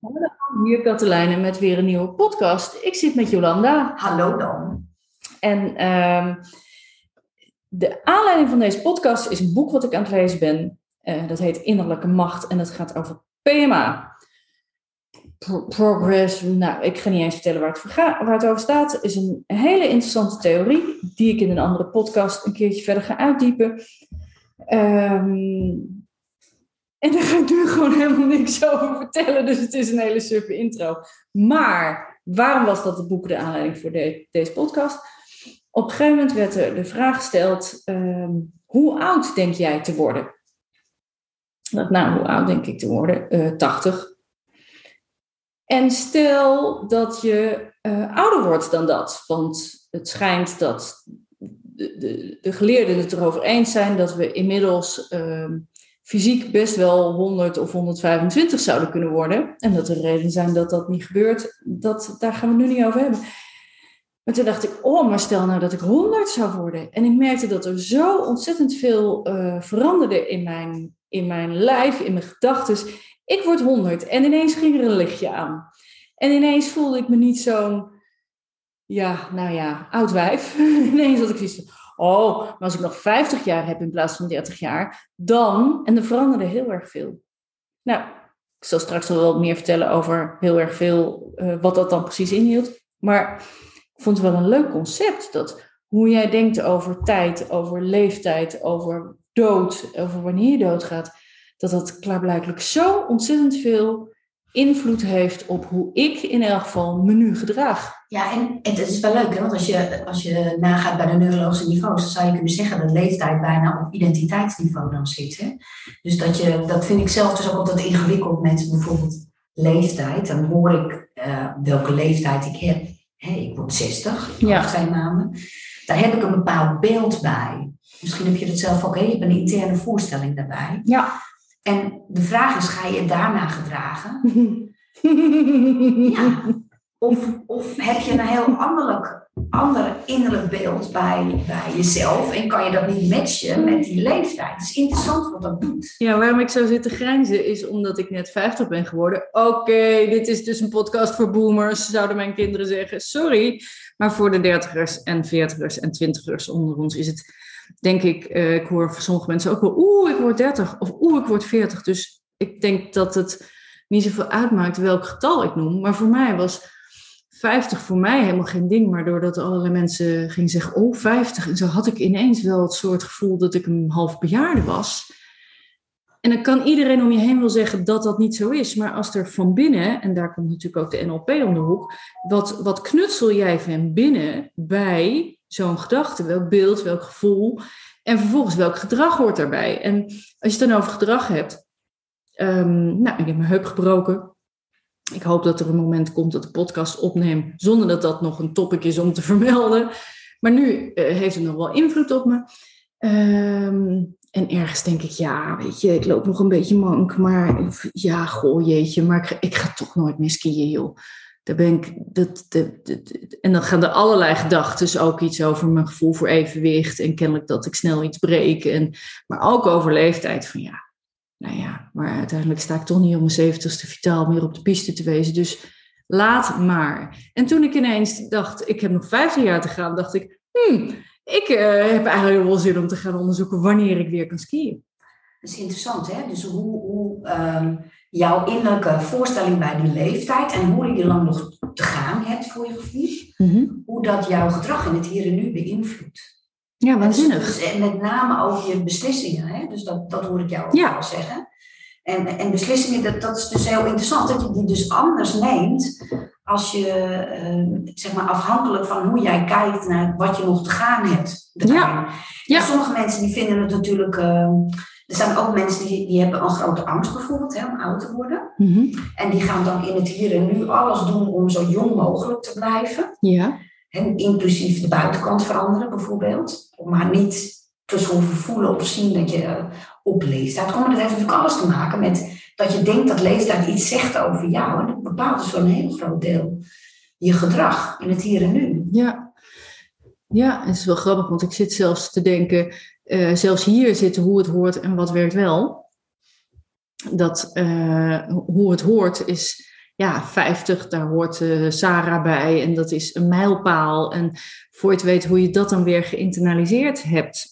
Hallo, hier Katelijne met weer een nieuwe podcast. Ik zit met Jolanda. Hallo dan. En ehm, de aanleiding van deze podcast is een boek wat ik aan het lezen ben. Eh, dat heet Innerlijke Macht en dat gaat over PMA. progress, nou, ik ga niet eens vertellen waar het, waar het over staat. Het is een hele interessante theorie die ik in een andere podcast een keertje verder ga uitdiepen. Um, en daar ga ik nu gewoon helemaal niks over vertellen. Dus het is een hele suffe intro. Maar waarom was dat het boek de aanleiding voor deze podcast? Op een gegeven moment werd er de vraag gesteld: ehm, hoe oud denk jij te worden? Nou, hoe oud denk ik te worden? Uh, eh, 80. En stel dat je uh, ouder wordt dan dat, want het schijnt dat de, de, de geleerden het erover eens zijn dat we inmiddels uh, fysiek best wel 100 of 125 zouden kunnen worden. En dat er redenen zijn dat dat niet gebeurt, dat, daar gaan we het nu niet over hebben. Maar toen dacht ik, oh, maar stel nou dat ik 100 zou worden. En ik merkte dat er zo ontzettend veel uh, veranderde in mijn, in mijn lijf, in mijn gedachten. Ik word 100 en ineens ging er een lichtje aan. En ineens voelde ik me niet zo'n, ja, nou ja, oud wijf. ineens had ik zoiets van, Oh, maar als ik nog 50 jaar heb in plaats van 30 jaar, dan, en er veranderde heel erg veel. Nou, ik zal straks wel wat meer vertellen over heel erg veel, uh, wat dat dan precies inhield. Maar ik vond het wel een leuk concept, dat hoe jij denkt over tijd, over leeftijd, over dood, over wanneer je doodgaat, dat dat klaarblijkelijk zo ontzettend veel invloed heeft op hoe ik in elk geval me nu gedraag. Ja, en, het is wel leuk, hè? want als je, als je nagaat bij de neurologische niveaus, dan zou je kunnen zeggen dat leeftijd bijna op identiteitsniveau dan zit. Hè? Dus dat, je, dat vind ik zelf dus ook altijd ingewikkeld met bijvoorbeeld leeftijd. Dan hoor ik uh, welke leeftijd ik heb. Hè, ik word 60, ja. twee maanden. Daar heb ik een bepaald beeld bij. Misschien heb je dat zelf ook, hè? je hebt een interne voorstelling daarbij. Ja. En de vraag is, ga je daarna gedragen? Of, of heb je een heel anderlijk, ander innerlijk beeld bij, bij jezelf en kan je dat niet matchen met die leeftijd? Het is interessant wat dat doet. Ja, waarom ik zo zit te grijnzen is omdat ik net 50 ben geworden. Oké, dit is dus een podcast voor boomers, zouden mijn kinderen zeggen. Sorry, maar voor de dertigers en veertigers en twintigers onder ons is het denk ik, uh, ik hoor van sommige mensen ook wel, oeh, ik word 30 of oeh, ik word 40. Dus ik denk dat het niet zoveel uitmaakt welk getal ik noem. Maar voor mij was 50 voor mij helemaal geen ding. Maar doordat allerlei mensen gingen zeggen, oh, 50. En zo had ik ineens wel het soort gevoel dat ik een half bejaarde was. En dan kan iedereen om je heen wel zeggen dat dat niet zo is. Maar als er van binnen, en daar komt natuurlijk ook de NLP om de hoek, wat, wat knutsel jij van binnen bij zo'n gedachte, welk beeld, welk gevoel. En vervolgens welk gedrag hoort daarbij. En als je het dan over gedrag hebt. Um, nou, ik heb mijn heup gebroken. Ik hoop dat er een moment komt dat de podcast opneem zonder dat dat nog een topic is om te vermelden. Maar nu uh, heeft het nog wel invloed op me. Um, en ergens denk ik, ja, weet je, ik loop nog een beetje mank, maar ja, goh, jeetje, maar ik, ik ga toch nooit meer skiën, joh. Daar ben ik, dat, en dan gaan er allerlei gedachten ook iets over mijn gevoel voor evenwicht en kennelijk dat ik snel iets breek. En, maar ook over leeftijd van ja, nou ja, maar uiteindelijk sta ik toch niet om mijn zeventigste vitaal meer op de piste te wezen. Dus laat maar. En toen ik ineens dacht, ik heb nog 15 jaar te gaan, dacht ik, hmm, ik uh, heb eigenlijk wel zin om te gaan onderzoeken wanneer ik weer kan skiën. Dat is interessant, hè? Dus hoe, hoe um, jouw innerlijke voorstelling bij die leeftijd en hoe je lang nog te gaan hebt voor je gevoel, mm hoe dat jouw gedrag in het hier en nu beïnvloedt. Ja, dus- waanzinnig. En met name over je beslissingen, hè? dus dat, dat hoor ik jou ook ja. wel zeggen. En, en beslissingen, dat, dat is dus heel interessant, dat je die dus anders neemt als je, uh, zeg maar, afhankelijk van hoe jij kijkt naar wat je nog te gaan hebt. Ja. ja. Sommige mensen die vinden het natuurlijk... Uh, er zijn ook mensen die, die hebben een grote angst bijvoorbeeld hè, om oud te worden. Mm En die gaan dan in het hier en nu alles doen om zo jong mogelijk te blijven. Ja. En inclusief de buitenkant veranderen bijvoorbeeld. Maar niet te hoeven voelen of zien dat je uh, op leeftijd komt. Dat heeft natuurlijk alles te maken met dat je denkt dat leeftijd iets zegt over jou. En dat bepaalt dus voor een heel groot deel je gedrag in het hier en nu. Ja. Ja, het is wel grappig, want ik zit zelfs te denken, uh, zelfs hier zitten hoe het hoort en wat werkt wel. Dat uh, hoe het hoort is ja, 50, daar hoort uh, Sarah bij en dat is een mijlpaal. En voor je het weet hoe je dat dan weer geïnternaliseerd hebt.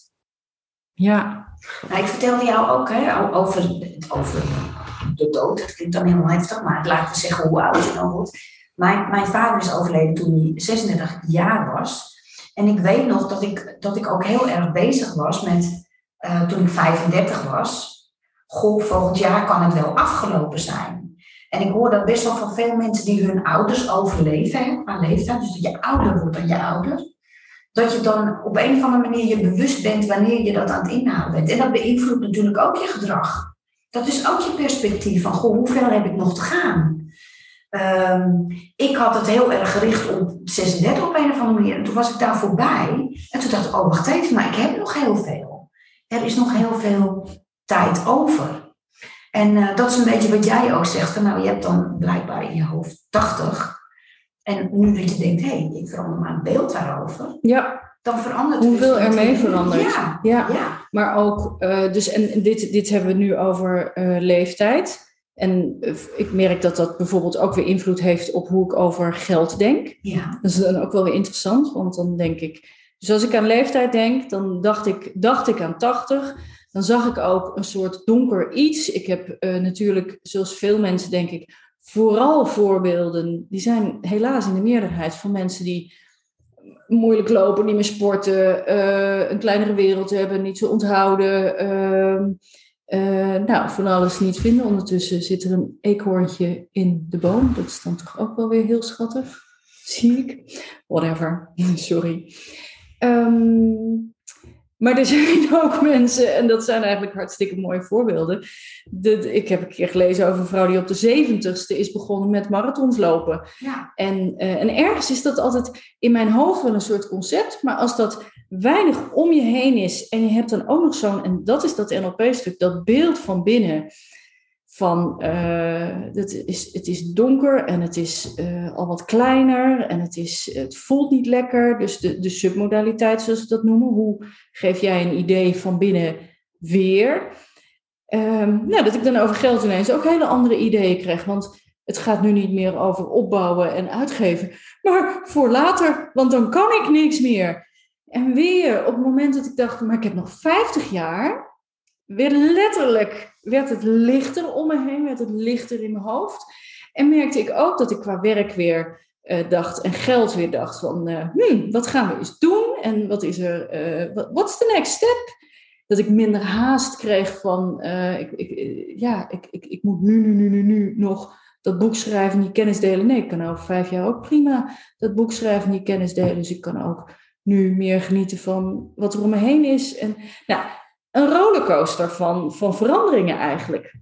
Ja. Nou, ik vertelde jou ook hè, over, over de dood. Dat klinkt dan helemaal heftig, maar laten we zeggen hoe oud je dan wordt. Mijn, mijn vader is overleden toen hij 36 jaar was. En ik weet nog dat ik, dat ik ook heel erg bezig was met, uh, toen ik 35 was. Goh, volgend jaar kan het wel afgelopen zijn. En ik hoor dat best wel van veel mensen die hun ouders overleven qua leeftijd. Dus dat je ouder wordt dan je ouders. Dat je dan op een of andere manier je bewust bent wanneer je dat aan het inhouden bent. En dat beïnvloedt natuurlijk ook je gedrag. Dat is ook je perspectief van, goh, hoe ver heb ik nog te gaan? Um, ik had het heel erg gericht op 36 op een of andere manier. En toen was ik daar voorbij. En toen dacht ik, oh wacht even, maar ik heb nog heel veel. Er is nog heel veel tijd over. En uh, dat is een beetje wat jij ook zegt. Van, nou, je hebt dan blijkbaar in je hoofd 80. En nu dat je denkt, hé, hey, ik verander maar een beeld daarover. Ja. Dan verandert Hoeveel er mee verandert. Ja, ja. ja. Maar ook, uh, dus en dit, dit hebben we nu over uh, leeftijd. En ik merk dat dat bijvoorbeeld ook weer invloed heeft op hoe ik over geld denk. Ja. Dat is dan ook wel weer interessant, want dan denk ik... Dus als ik aan leeftijd denk, dan dacht ik, dacht ik aan 80. Dan zag ik ook een soort donker iets. Ik heb uh, natuurlijk, zoals veel mensen denk ik, vooral voorbeelden. Die zijn helaas in de meerderheid van mensen die moeilijk lopen, niet meer sporten, uh, een kleinere wereld hebben, niet zo onthouden... Uh, uh, nou, van alles niet vinden. Ondertussen zit er een eekhoorntje in de boom. Dat is dan toch ook wel weer heel schattig. Zie ik. Whatever. Sorry. Um, maar er zijn ook mensen, en dat zijn eigenlijk hartstikke mooie voorbeelden. De, ik heb een keer gelezen over een vrouw die op de zeventigste is begonnen met marathons lopen. Ja. En, uh, en ergens is dat altijd in mijn hoofd wel een soort concept. Maar als dat weinig om je heen is en je hebt dan ook nog zo'n, en dat is dat NLP-stuk, dat beeld van binnen van uh, het, is, het is donker en het is uh, al wat kleiner en het, is, het voelt niet lekker. Dus de, de submodaliteit, zoals we dat noemen. Hoe geef jij een idee van binnen weer? Um, nou, dat ik dan over geld ineens ook hele andere ideeën krijg. Want het gaat nu niet meer over opbouwen en uitgeven, maar voor later, want dan kan ik niks meer. En weer op het moment dat ik dacht, maar ik heb nog 50 jaar, werd letterlijk werd het lichter om me heen, werd het lichter in mijn hoofd. En merkte ik ook dat ik qua werk weer uh, dacht en geld weer dacht van, uh, hmm, wat gaan we eens doen? En wat is er, uh, wat is de next step? Dat ik minder haast kreeg van, ik, ik, ja, ik, ik, ik moet nu, nu, nu, nu, nu nog dat boek schrijven, die kennis delen. Nee, ik kan over vijf jaar ook prima dat boek schrijven, die kennis delen. Dus ik kan ook nu meer genieten van wat er om me heen is. En nou, een rollercoaster van, van veranderingen eigenlijk.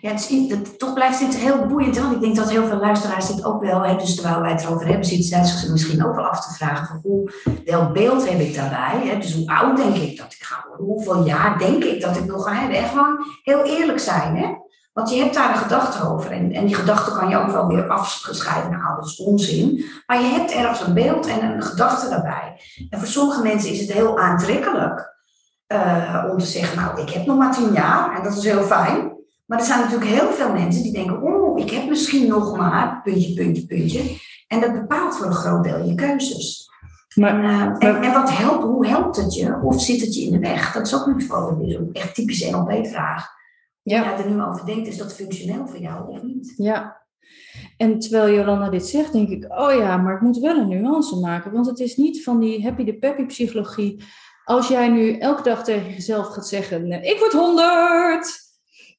Ja, het is, het, toch blijft dit heel boeiend. Want ik denk dat heel veel luisteraars dit ook wel, hè, dus terwijl wij het erover hebben, zitten ze misschien ook wel af te vragen van hoe, welk beeld heb ik daarbij? Hè? Dus hoe oud denk ik dat ik ga worden? Hoeveel jaar denk ik dat ik nog ga hebben? En gewoon heel eerlijk zijn. Hè? Want je hebt daar een gedachte over. En, en die gedachte kan je ook wel weer afscheiden. Nou, dat is onzin. Maar je hebt ergens een beeld en een gedachte daarbij. En voor sommige mensen is het heel aantrekkelijk uh, om te zeggen, nou, ik heb nog maar tien jaar en dat is heel fijn. Maar er zijn natuurlijk heel veel mensen die denken, oh, ik heb misschien nog maar puntje, puntje, puntje. En dat bepaalt voor een groot deel je keuzes. Maar, en, uh, maar, en, en, wat helpt, hoe helpt het je? Of zit het je in de weg? Dat is ook zo'n echt typische NLP-vraag. Ja. ja, er nu over denkt, is dat functioneel voor jou of niet? Ja. En terwijl Jolanda dit zegt, denk ik, oh ja, maar ik moet wel een nuance maken. Want het is niet van die happy de peppy psychologie als jij nu elke dag tegen jezelf gaat zeggen: Ik word 100,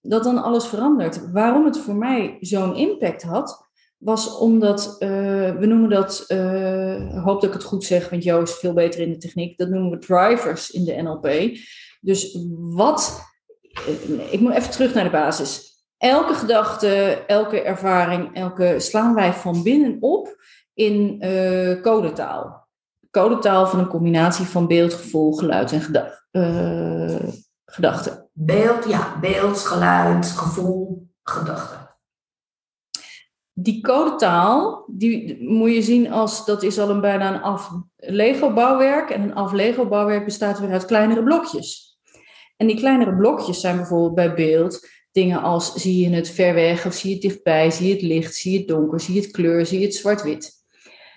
dat dan alles verandert. Waarom het voor mij zo'n impact had, was omdat uh, we noemen dat, uh, hoop dat ik het goed zeg, want Jo is veel beter in de techniek, dat noemen we drivers in de NLP. Dus wat, uh, ik moet even terug naar de basis. Elke gedachte, elke ervaring, elke slaan wij van binnen op in codetaal codetaal van een combinatie van beeld, gevoel, geluid en uh, gedachten. Beeld, ja, beeld, geluid, gevoel, gedachten. Die codetaal, die moet je zien als, dat is al een bijna een af Lego bouwwerk. En een af Lego bouwwerk bestaat weer uit kleinere blokjes. En die kleinere blokjes zijn bijvoorbeeld bij beeld Dingen als zie je het ver weg of zie je het dichtbij, zie je het licht, zie je het donker, zie je het kleur, zie je het zwart-wit.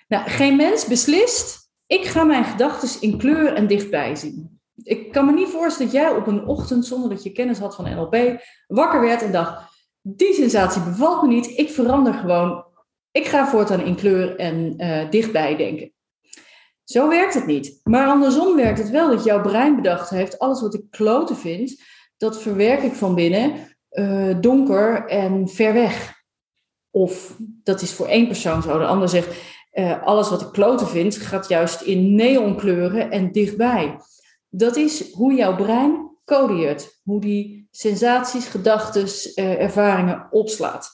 Nou, geen mens beslist, ik ga mijn gedachten in kleur en dichtbij zien. Ik kan me niet voorstellen dat jij op een ochtend, zonder dat je kennis had van NLP, wakker werd en dacht, die sensatie bevalt me niet, ik verander gewoon, ik ga voortaan in kleur en uh, dichtbij denken. Zo werkt het niet. Maar andersom werkt het wel dat jouw brein bedacht heeft, alles wat ik kloten vind, dat verwerk ik van binnen uh, donker en ver weg. Of dat is voor één persoon zo. De ander zegt, uh, alles wat ik kloten vind, gaat juist in neonkleuren en dichtbij. Dat is hoe jouw brein codeert. Hoe die sensaties, gedachten, uh, ervaringen opslaat.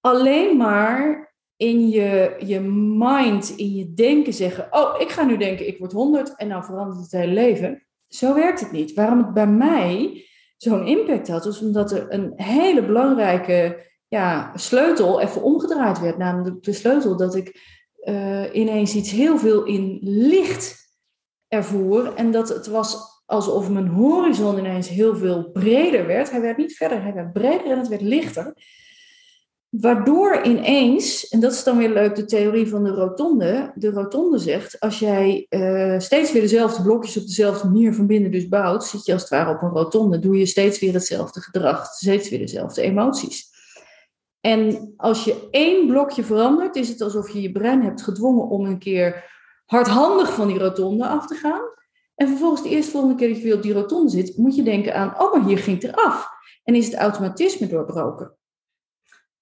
Alleen maar in je, je mind, in je denken zeggen: Oh, ik ga nu denken, ik word 100 en nou verandert het hele leven. Zo werkt het niet. Waarom het bij mij zo'n impact had, was omdat er een hele belangrijke ja, sleutel even omgedraaid werd. Namelijk de sleutel dat ik uh, ineens iets heel veel in licht ervoer. En dat het was alsof mijn horizon ineens heel veel breder werd. Hij werd niet verder, hij werd breder en het werd lichter. Waardoor ineens, en dat is dan weer leuk, de theorie van de rotonde. De rotonde zegt, als jij uh, steeds weer dezelfde blokjes op dezelfde manier van binnen dus bouwt, zit je als het ware op een rotonde, doe je steeds weer hetzelfde gedrag, steeds weer dezelfde emoties. En als je één blokje verandert, is het alsof je je brein hebt gedwongen om een keer hardhandig van die rotonde af te gaan. En vervolgens de eerste volgende keer dat je weer op die rotonde zit, moet je denken aan, oh, maar hier ging het eraf. En is het automatisme doorbroken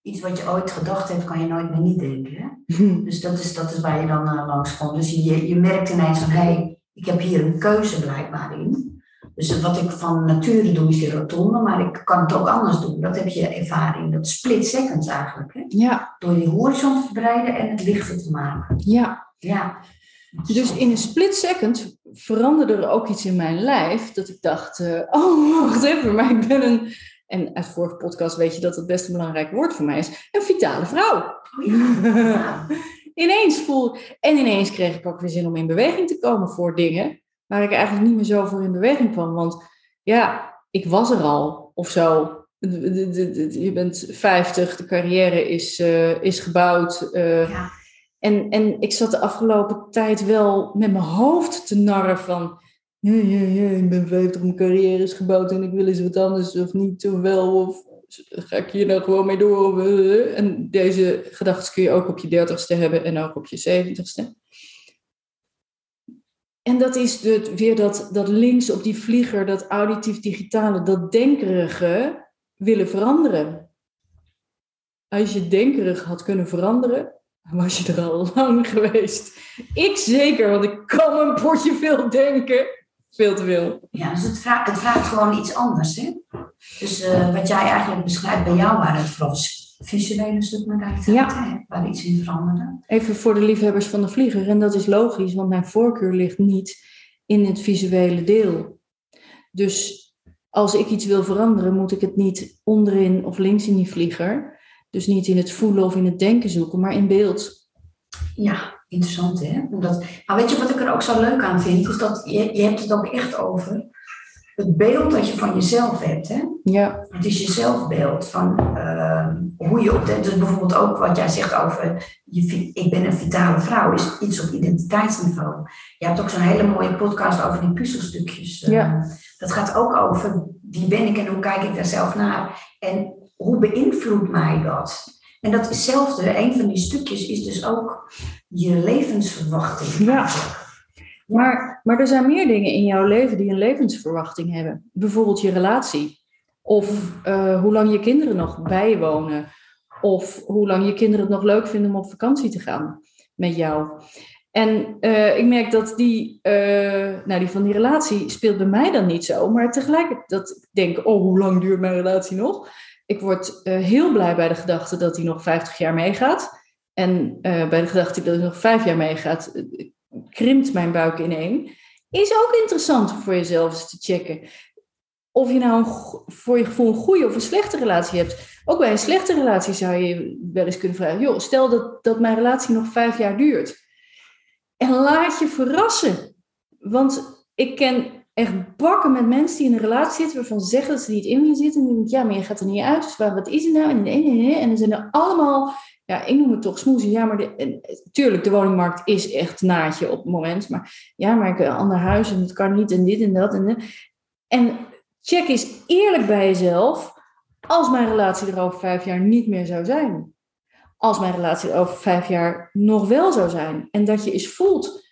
iets wat je ooit gedacht hebt, kan je nooit meer niet denken. Hè? dus dat is, dat is waar je dan uh, langs komt. Dus je, je merkt ineens van, hé, hey, ik heb hier een keuze blijkbaar in. Dus wat ik van nature doe is die rotonde, maar ik kan het ook anders doen. Dat heb je ervaring, dat split seconds eigenlijk. Hè? Ja. Door die horizon te verbreiden en het lichter te maken. Ja. Ja. Dus in een split second veranderde er ook iets in mijn lijf dat ik dacht, uh, oh wacht even, maar ik ben een en uit vorige podcast weet je dat het best een belangrijk woord voor mij is, een vitale vrouw. Oh ja. ineens voel, en ineens kreeg ik ook weer zin om in beweging te komen voor dingen waar ik eigenlijk niet meer zo voor in beweging kwam. Want ja, ik was er al of zo. Je bent 50, de carrière is, uh, is gebouwd. Uh, ja. en, en ik zat de afgelopen tijd wel met mijn hoofd te narren van ja, ja, ja, ik ben 50, mijn carrière is gebouwd en ik wil eens wat anders of niet of wel of ga ik hier nou gewoon mee door? Eh, en deze gedachten kun je ook op je dertigste hebben en ook op je zeventigste. En dat is de, weer dat, dat links op die vlieger, dat auditief-digitale, dat denkerige willen veranderen. Als je denkerig had kunnen veranderen, was je er al lang geweest. Ik zeker, want ik kan een potje veel denken veel te veel. Ja, dus het vraagt, het vraagt gewoon iets anders. Hè? Dus uh, wat jij eigenlijk beschrijft bij jou waren het vooral visuele submodaliteiten, ja. waar iets in veranderde. Even voor de liefhebbers van de vlieger. En dat is logisch, want mijn voorkeur ligt niet in het visuele deel. Dus als ik iets wil veranderen, moet ik het niet onderin of links in die vlieger. Dus niet in het voelen of in het denken zoeken, maar in beeld. Ja, interessant hè. Omdat, maar weet je wat ik er ook zo leuk aan vind? Is dat je, je hebt het ook echt over het beeld dat je van jezelf hebt. Hè? Ja. Het is je zelfbeeld van uh, hoe je op de, dus bijvoorbeeld ook wat jij zegt over je, ik ben een vitale vrouw, is iets op identiteitsniveau. Je hebt ook zo'n hele mooie podcast over die puzzelstukjes. Ja. Ehm, dat gaat ook over wie ben ik en hoe kijk ik daar zelf naar en hoe beïnvloedt mij dat? En dat is hetzelfde, een van die stukjes is dus ook je levensverwachting. Ja. Maar, maar er zijn meer dingen in jouw leven die een levensverwachting hebben. Bijvoorbeeld je relatie. Of uh, hoe lang je kinderen nog bijwonen. Of hoe lang je kinderen het nog leuk vinden om op vakantie te gaan met jou. En uh, ik merk dat die, uh, nou die van die relatie speelt bij mij dan niet zo. Maar tegelijkertijd dat ik denk, oh, hoe lang duurt mijn relatie nog? Ik word heel blij bij de gedachte dat hij nog 50 jaar meegaat. En bij de gedachte dat hij nog vijf jaar meegaat, krimpt mijn buik ineen. Is ook interessant voor jezelf eens te checken. Of je nou een, voor je gevoel een goede of een slechte relatie hebt. Ook bij een slechte relatie zou je wel eens kunnen vragen: joh, stel dat, dat mijn relatie nog vijf jaar duurt. En laat je verrassen. Want ik ken echt bakken met mensen die in een relatie zitten waarvan ze zeggen dat ze niet in willen zitten. En dan denk ja, maar je gaat er niet uit. Dus wat is het nou? En, en, en, en dan zijn er allemaal, ja, ik noem het toch smoezen. Ja, maar de, tuurlijk, de woningmarkt is echt naadje op het moment. Maar ja, maar ik een ander huis en het kan niet en dit en dat. En, en check eens eerlijk bij jezelf als mijn relatie er over vijf jaar niet meer zou zijn. Als mijn relatie er over vijf jaar nog wel zou zijn. En dat je eens voelt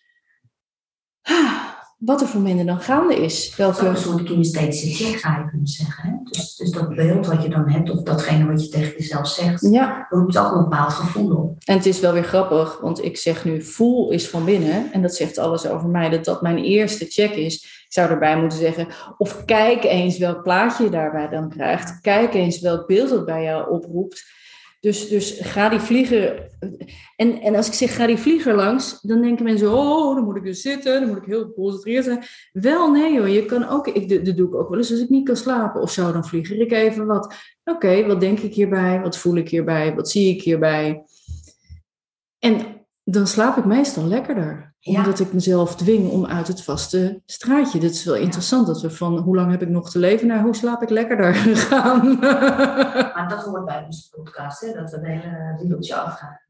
wat er voor minder dan gaande is. Welke... Dat is een soort kinesthetische check, zou je kunnen zeggen. Hè? Dus, dus dat beeld wat je dan hebt, of datgene wat je tegen jezelf zegt, ja. roept ook een bepaald gevoel op. En het is wel weer grappig, want ik zeg nu voel is van binnen. En dat zegt alles over mij, dat dat mijn eerste check is. Ik zou erbij moeten zeggen, of kijk eens welk plaatje je daarbij dan krijgt. Kijk eens welk beeld het bij jou oproept. Dus, dus ga die vlieger. En, en als ik zeg ga die vlieger langs, dan denken mensen: oh, dan moet ik dus zitten, dan moet ik heel geconcentreerd zijn. Wel, nee hoor, je kan ook. Ik, dat doe ik ook wel eens als ik niet kan slapen of zo, dan vlieger ik even wat. Oké, wat denk ik hierbij? Wat voel ik hierbij? Wat zie ik hierbij? En dan slaap ik meestal lekkerder. Omdat ik mezelf dwing om uit het vaste straatje. Dit is wel interessant dat we van hoe lang heb ik nog te leven naar hoe slaap ik lekkerder gaan. Maar dat hoort bij onze podcast, hè? dat we de hele riedeltje afgaan.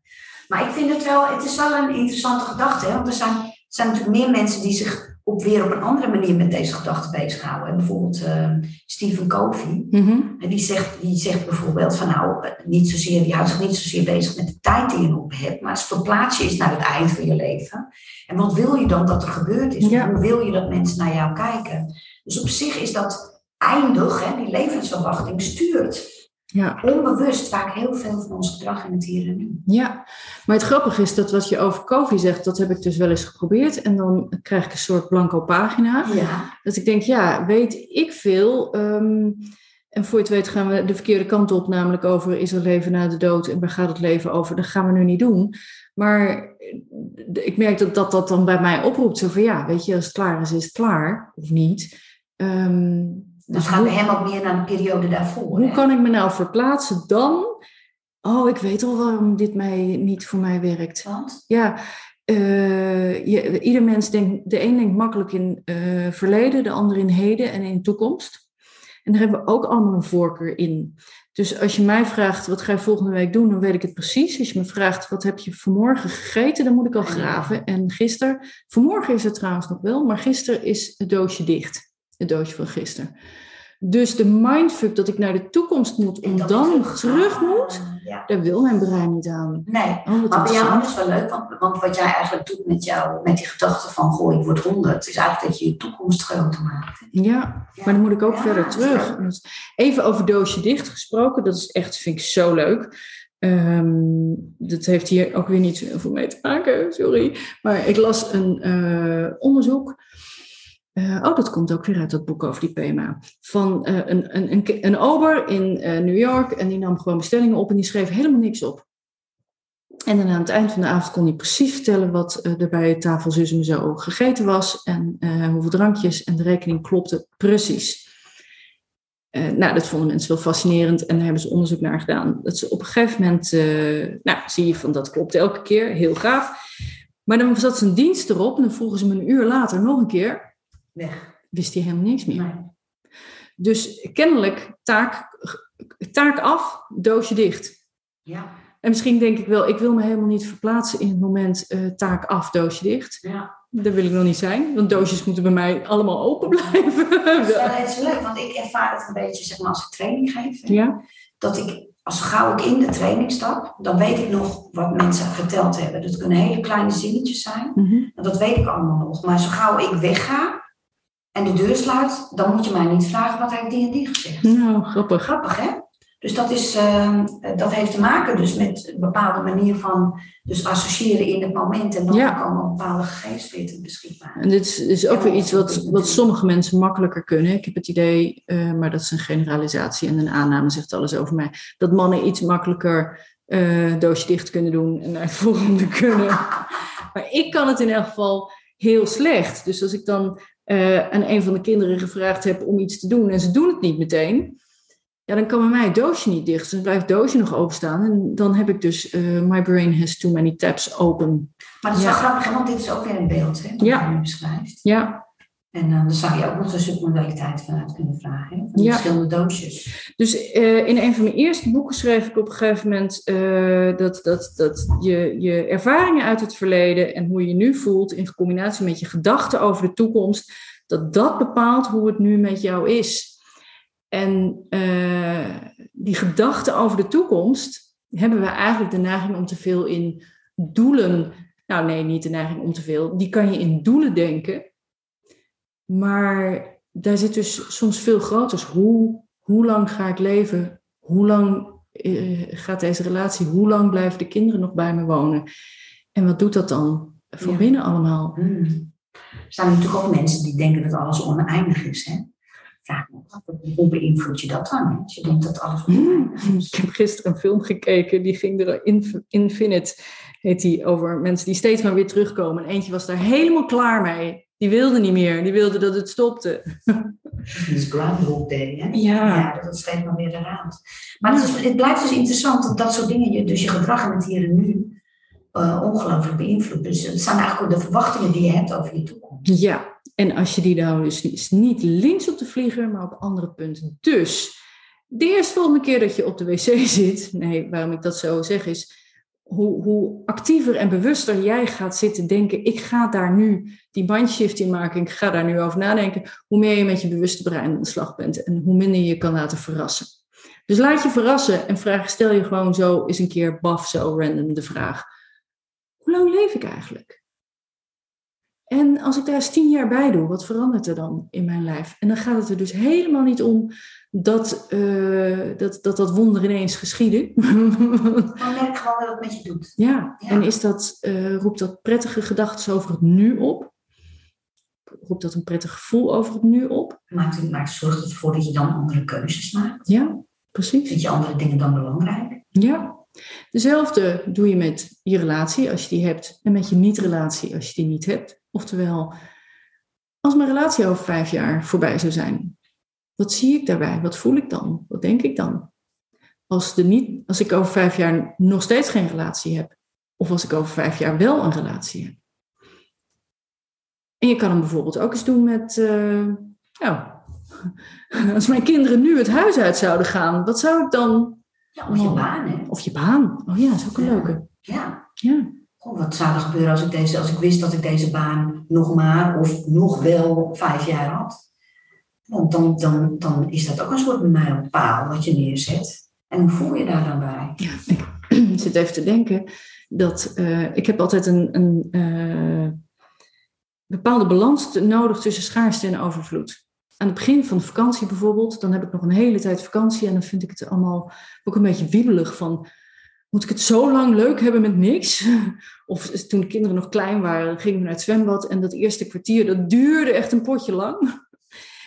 Maar ik vind het wel, het is wel een interessante gedachte. Hè? Want er zijn, er zijn natuurlijk meer mensen die zich op weer op een andere manier met deze gedachten bezighouden. Bijvoorbeeld uh, Stephen Covey. Mm die, zegt, die zegt bijvoorbeeld van nou, niet zozeer, die houdt zich niet zozeer bezig met de tijd die je nog hebt, maar het verplaats je is naar het eind van je leven. En wat wil je dan dat er gebeurd is? Hoe wil je dat mensen naar jou kijken? Dus op zich is dat eindig, hè, die levensverwachting stuurt ja. onbewust vaak heel veel van ons gedrag in het hier en nu. Ja, maar het grappige is dat wat je over COVID zegt, dat heb ik dus wel eens geprobeerd. En dan krijg ik een soort blanco pagina. Ja. Dat ik denk, ja, weet ik veel. Ehm, en voor je het weet gaan we de verkeerde kant op, namelijk over is er leven na de dood en waar gaat het leven over? Dat gaan we nu niet doen. Maar ik merk dat dat, dat dan bij mij oproept. Zo van ja, weet je, als het klaar is, is het klaar. Of niet. Um, dus gaan we hem ook meer naar de periode daarvoor. Hoe kan ik me nou verplaatsen dan? Oh, ik weet al waarom dit mij, niet voor mij werkt. Want? Ja, uh, je, ieder mens denkt, de een denkt makkelijk in uh, verleden, de ander in heden en in toekomst. En daar hebben we ook allemaal een voorkeur in. Dus als je mij vraagt, wat ga je volgende week doen, dan weet ik het precies. Als je me vraagt, wat heb je vanmorgen gegeten, dan moet ik al graven. En gisteren, vanmorgen is het trouwens nog wel, maar gisteren is het doosje dicht het doosje van gisteren. Dus de mindfuck dat ik naar de toekomst moet en, dan terug, moet, ja. daar wil mijn brein niet aan. Nee, oh, maar bij jou is wel leuk, want, want, wat jij eigenlijk doet met jou, met die gedachte van goh, ik word honderd, is eigenlijk dat je je toekomst groter maakt. Ja, maar dan moet ik ook verder terug. Even over doosje dicht gesproken, dat is echt, vind ik zo leuk. Um, dat heeft hier ook weer niet zoveel mee te maken, sorry. Maar ik las een uh, onderzoek uh, oh, dat komt ook weer uit dat boek over die PMA. Van uh, een, een, een, een ober in uh, New York en die nam gewoon bestellingen op en die schreef helemaal niks op. En dan aan het eind van de avond kon hij precies vertellen wat er bij tafel zus en zo gegeten was en hoeveel drankjes en de rekening klopte precies. nou, dat vonden mensen wel fascinerend en daar hebben ze onderzoek naar gedaan. Dat ze op een gegeven moment, nou, zie je van dat klopt elke keer, heel gaaf. Maar dan zat zijn dienst erop en dan vroegen ze me een uur later nog een keer weg. Wist hij helemaal niks meer. Dus kennelijk taak, taak af, doosje dicht. Ja. En misschien denk ik wel, ik wil me helemaal niet verplaatsen in het moment uh, taak af, doosje dicht. Ja. Daar wil ik nog niet zijn, want doosjes moeten bij mij allemaal open blijven. Dat is leuk, want ik ervaar het een beetje zeg maar, als ik training geef. Ja. Dat ik, als gauw ik in de training stap, dan weet ik nog wat mensen verteld hebben. Dat kunnen hele kleine zinnetjes zijn. Mm Dat weet ik allemaal nog. Maar zo gauw ik wegga, en de deur sluit, dan moet je mij niet vragen wat hij die en die gezegd. Nou, grappig. Grappig, hè? Dus dat, is, uh, dat heeft te maken dus met een bepaalde manier van dus associëren in het moment. En dan ja. komen bepaalde gegevens weer beschikbaar. En dit is, is ook weer iets wat, wat sommige mensen makkelijker kunnen. Ik heb het idee, uh, maar dat is een generalisatie en een aanname zegt alles over mij. Dat mannen iets makkelijker uh, doosje dicht kunnen doen en naar het volgende kunnen. maar ik kan het in elk geval heel slecht. Dus als ik dan uh, aan een van de kinderen gevraagd heb om iets te doen en ze doen het niet meteen, ja, dan kan bij mij het doosje niet dicht. Dus dan blijft het doosje nog openstaan. En dan heb ik dus, uh, my brain has too many tabs open. Maar dat is wel grappig, want dit is ook weer een beeld, hè, wat ja. je beschrijft. Ja. En dan zou je ook nog de submodaliteit vanuit kunnen vragen, hè? van ja. verschillende doosjes. Dus uh, in een van mijn eerste boeken schreef ik op een gegeven moment uh, dat, dat, dat je, je ervaringen uit het verleden en hoe je je nu voelt in combinatie met je gedachten over de toekomst, dat dat bepaalt hoe het nu met jou is. En uh, die gedachten over de toekomst hebben we eigenlijk de neiging om te veel in doelen. Nou nee, niet de neiging om te veel. Die kan je in doelen denken. Maar daar zit dus soms veel groter. Hoe, hoe lang ga ik leven? Hoe lang uh, gaat deze relatie? Hoe lang blijven de kinderen nog bij me wonen? En wat doet dat dan ja. binnen allemaal? Hmm. Er zijn natuurlijk ook mensen die denken dat alles oneindig is. Hè? Vraag me af, hoe beïnvloed je dat dan? Als je denkt dat alles oneindig is. Ik heb gisteren een film gekeken, die ging er Infinite, heet die, over mensen die steeds maar weer terugkomen. En eentje was daar helemaal klaar mee. Die wilde niet meer, die wilde dat het stopte. Dus Groundhog Day, hè? Ja. ja dat steeds maar weer eraan. Maar het, is, het blijft dus interessant dat dat soort dingen, je, dus je gedrag in het hier en nu, uh, ongelooflijk beïnvloedt. Dus het zijn eigenlijk ook de verwachtingen die je hebt over je toekomst. Ja, en als je die nou dus niet links op de vlieger, maar op andere punten. Dus de eerste volgende keer dat je op de wc zit, nee, waarom ik dat zo zeg is, hoe, hoe actiever en bewuster jij gaat zitten denken, ik ga daar nu die mindshift in maken, ik ga daar nu over nadenken, hoe meer je met je bewuste brein aan de slag bent en hoe minder je kan laten verrassen. Dus laat je verrassen en vraag, stel je gewoon zo eens een keer baf zo random de vraag, hoe lang leef ik eigenlijk? En als ik daar eens tien jaar bij doe, wat verandert er dan in mijn lijf? En dan gaat het er dus helemaal niet om dat uh, dat, dat, dat wonder ineens geschieden. Maar merk gewoon wat het met je doet. Ja, ja. en is dat, uh, roept dat prettige gedachten over het nu op? Roept dat een prettig gevoel over het nu op? Maakt, maakt zorgt het ervoor dat je dan andere keuzes maakt? Ja, precies. Vind je andere dingen dan belangrijk? Ja. Dezelfde doe je met je relatie als je die hebt en met je niet-relatie als je die niet hebt. Oftewel, als mijn relatie over vijf jaar voorbij zou zijn, wat zie ik daarbij? Wat voel ik dan? Wat denk ik dan? Als, de niet, als ik over vijf jaar nog steeds geen relatie heb, of als ik over vijf jaar wel een relatie heb. En je kan hem bijvoorbeeld ook eens doen met, uh, nou, als mijn kinderen nu het huis uit zouden gaan, wat zou ik dan? Ja, of je oh, baan, hè? Of je baan. Oh ja, dat is ook een ja. leuke. Ja. ja. Wat zou er gebeuren als ik, deze, als ik wist dat ik deze baan nog maar of nog wel vijf jaar had? Want dan, dan, dan is dat ook een soort mijlpaal wat je neerzet. En hoe voel je daar dan bij? Ja, ik zit even te denken dat uh, ik heb altijd een, een uh, bepaalde balans nodig tussen schaarste en overvloed. Aan het begin van de vakantie bijvoorbeeld, dan heb ik nog een hele tijd vakantie en dan vind ik het allemaal ook een beetje wiebelig van, moet ik het zo lang leuk hebben met niks? Of toen de kinderen nog klein waren, gingen we naar het zwembad en dat eerste kwartier, dat duurde echt een potje lang.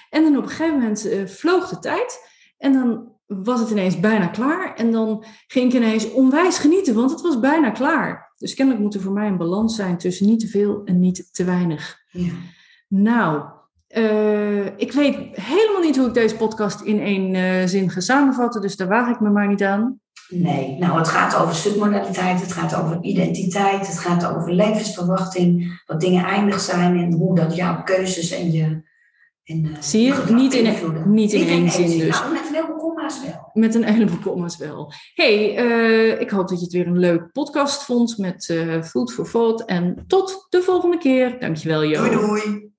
En dan op een gegeven moment uh, vloog de tijd. En dan was het ineens bijna klaar. En dan ging ik ineens onwijs genieten, want het was bijna klaar. Dus kennelijk moet er voor mij een balans zijn tussen niet te veel en niet te weinig. Ja. Nou, uh, ik weet helemaal niet hoe ik deze podcast in één uh, zin ga samenvatten. Dus daar waag ik me maar niet aan. Nee, nou het gaat over submodaliteit, het gaat over identiteit, het gaat over levensverwachting, dat dingen eindig zijn en hoe dat jouw keuzes en je en, uh, Zie je? Niet in, niet, niet in één zin dus. Nou, met een heleboel komma's wel. Met een heleboel komma's wel. hey, uh, ik hoop dat je het weer een leuk podcast vond met uh, Food for Thought. En tot de volgende keer. Dankjewel Jo. Doei doei.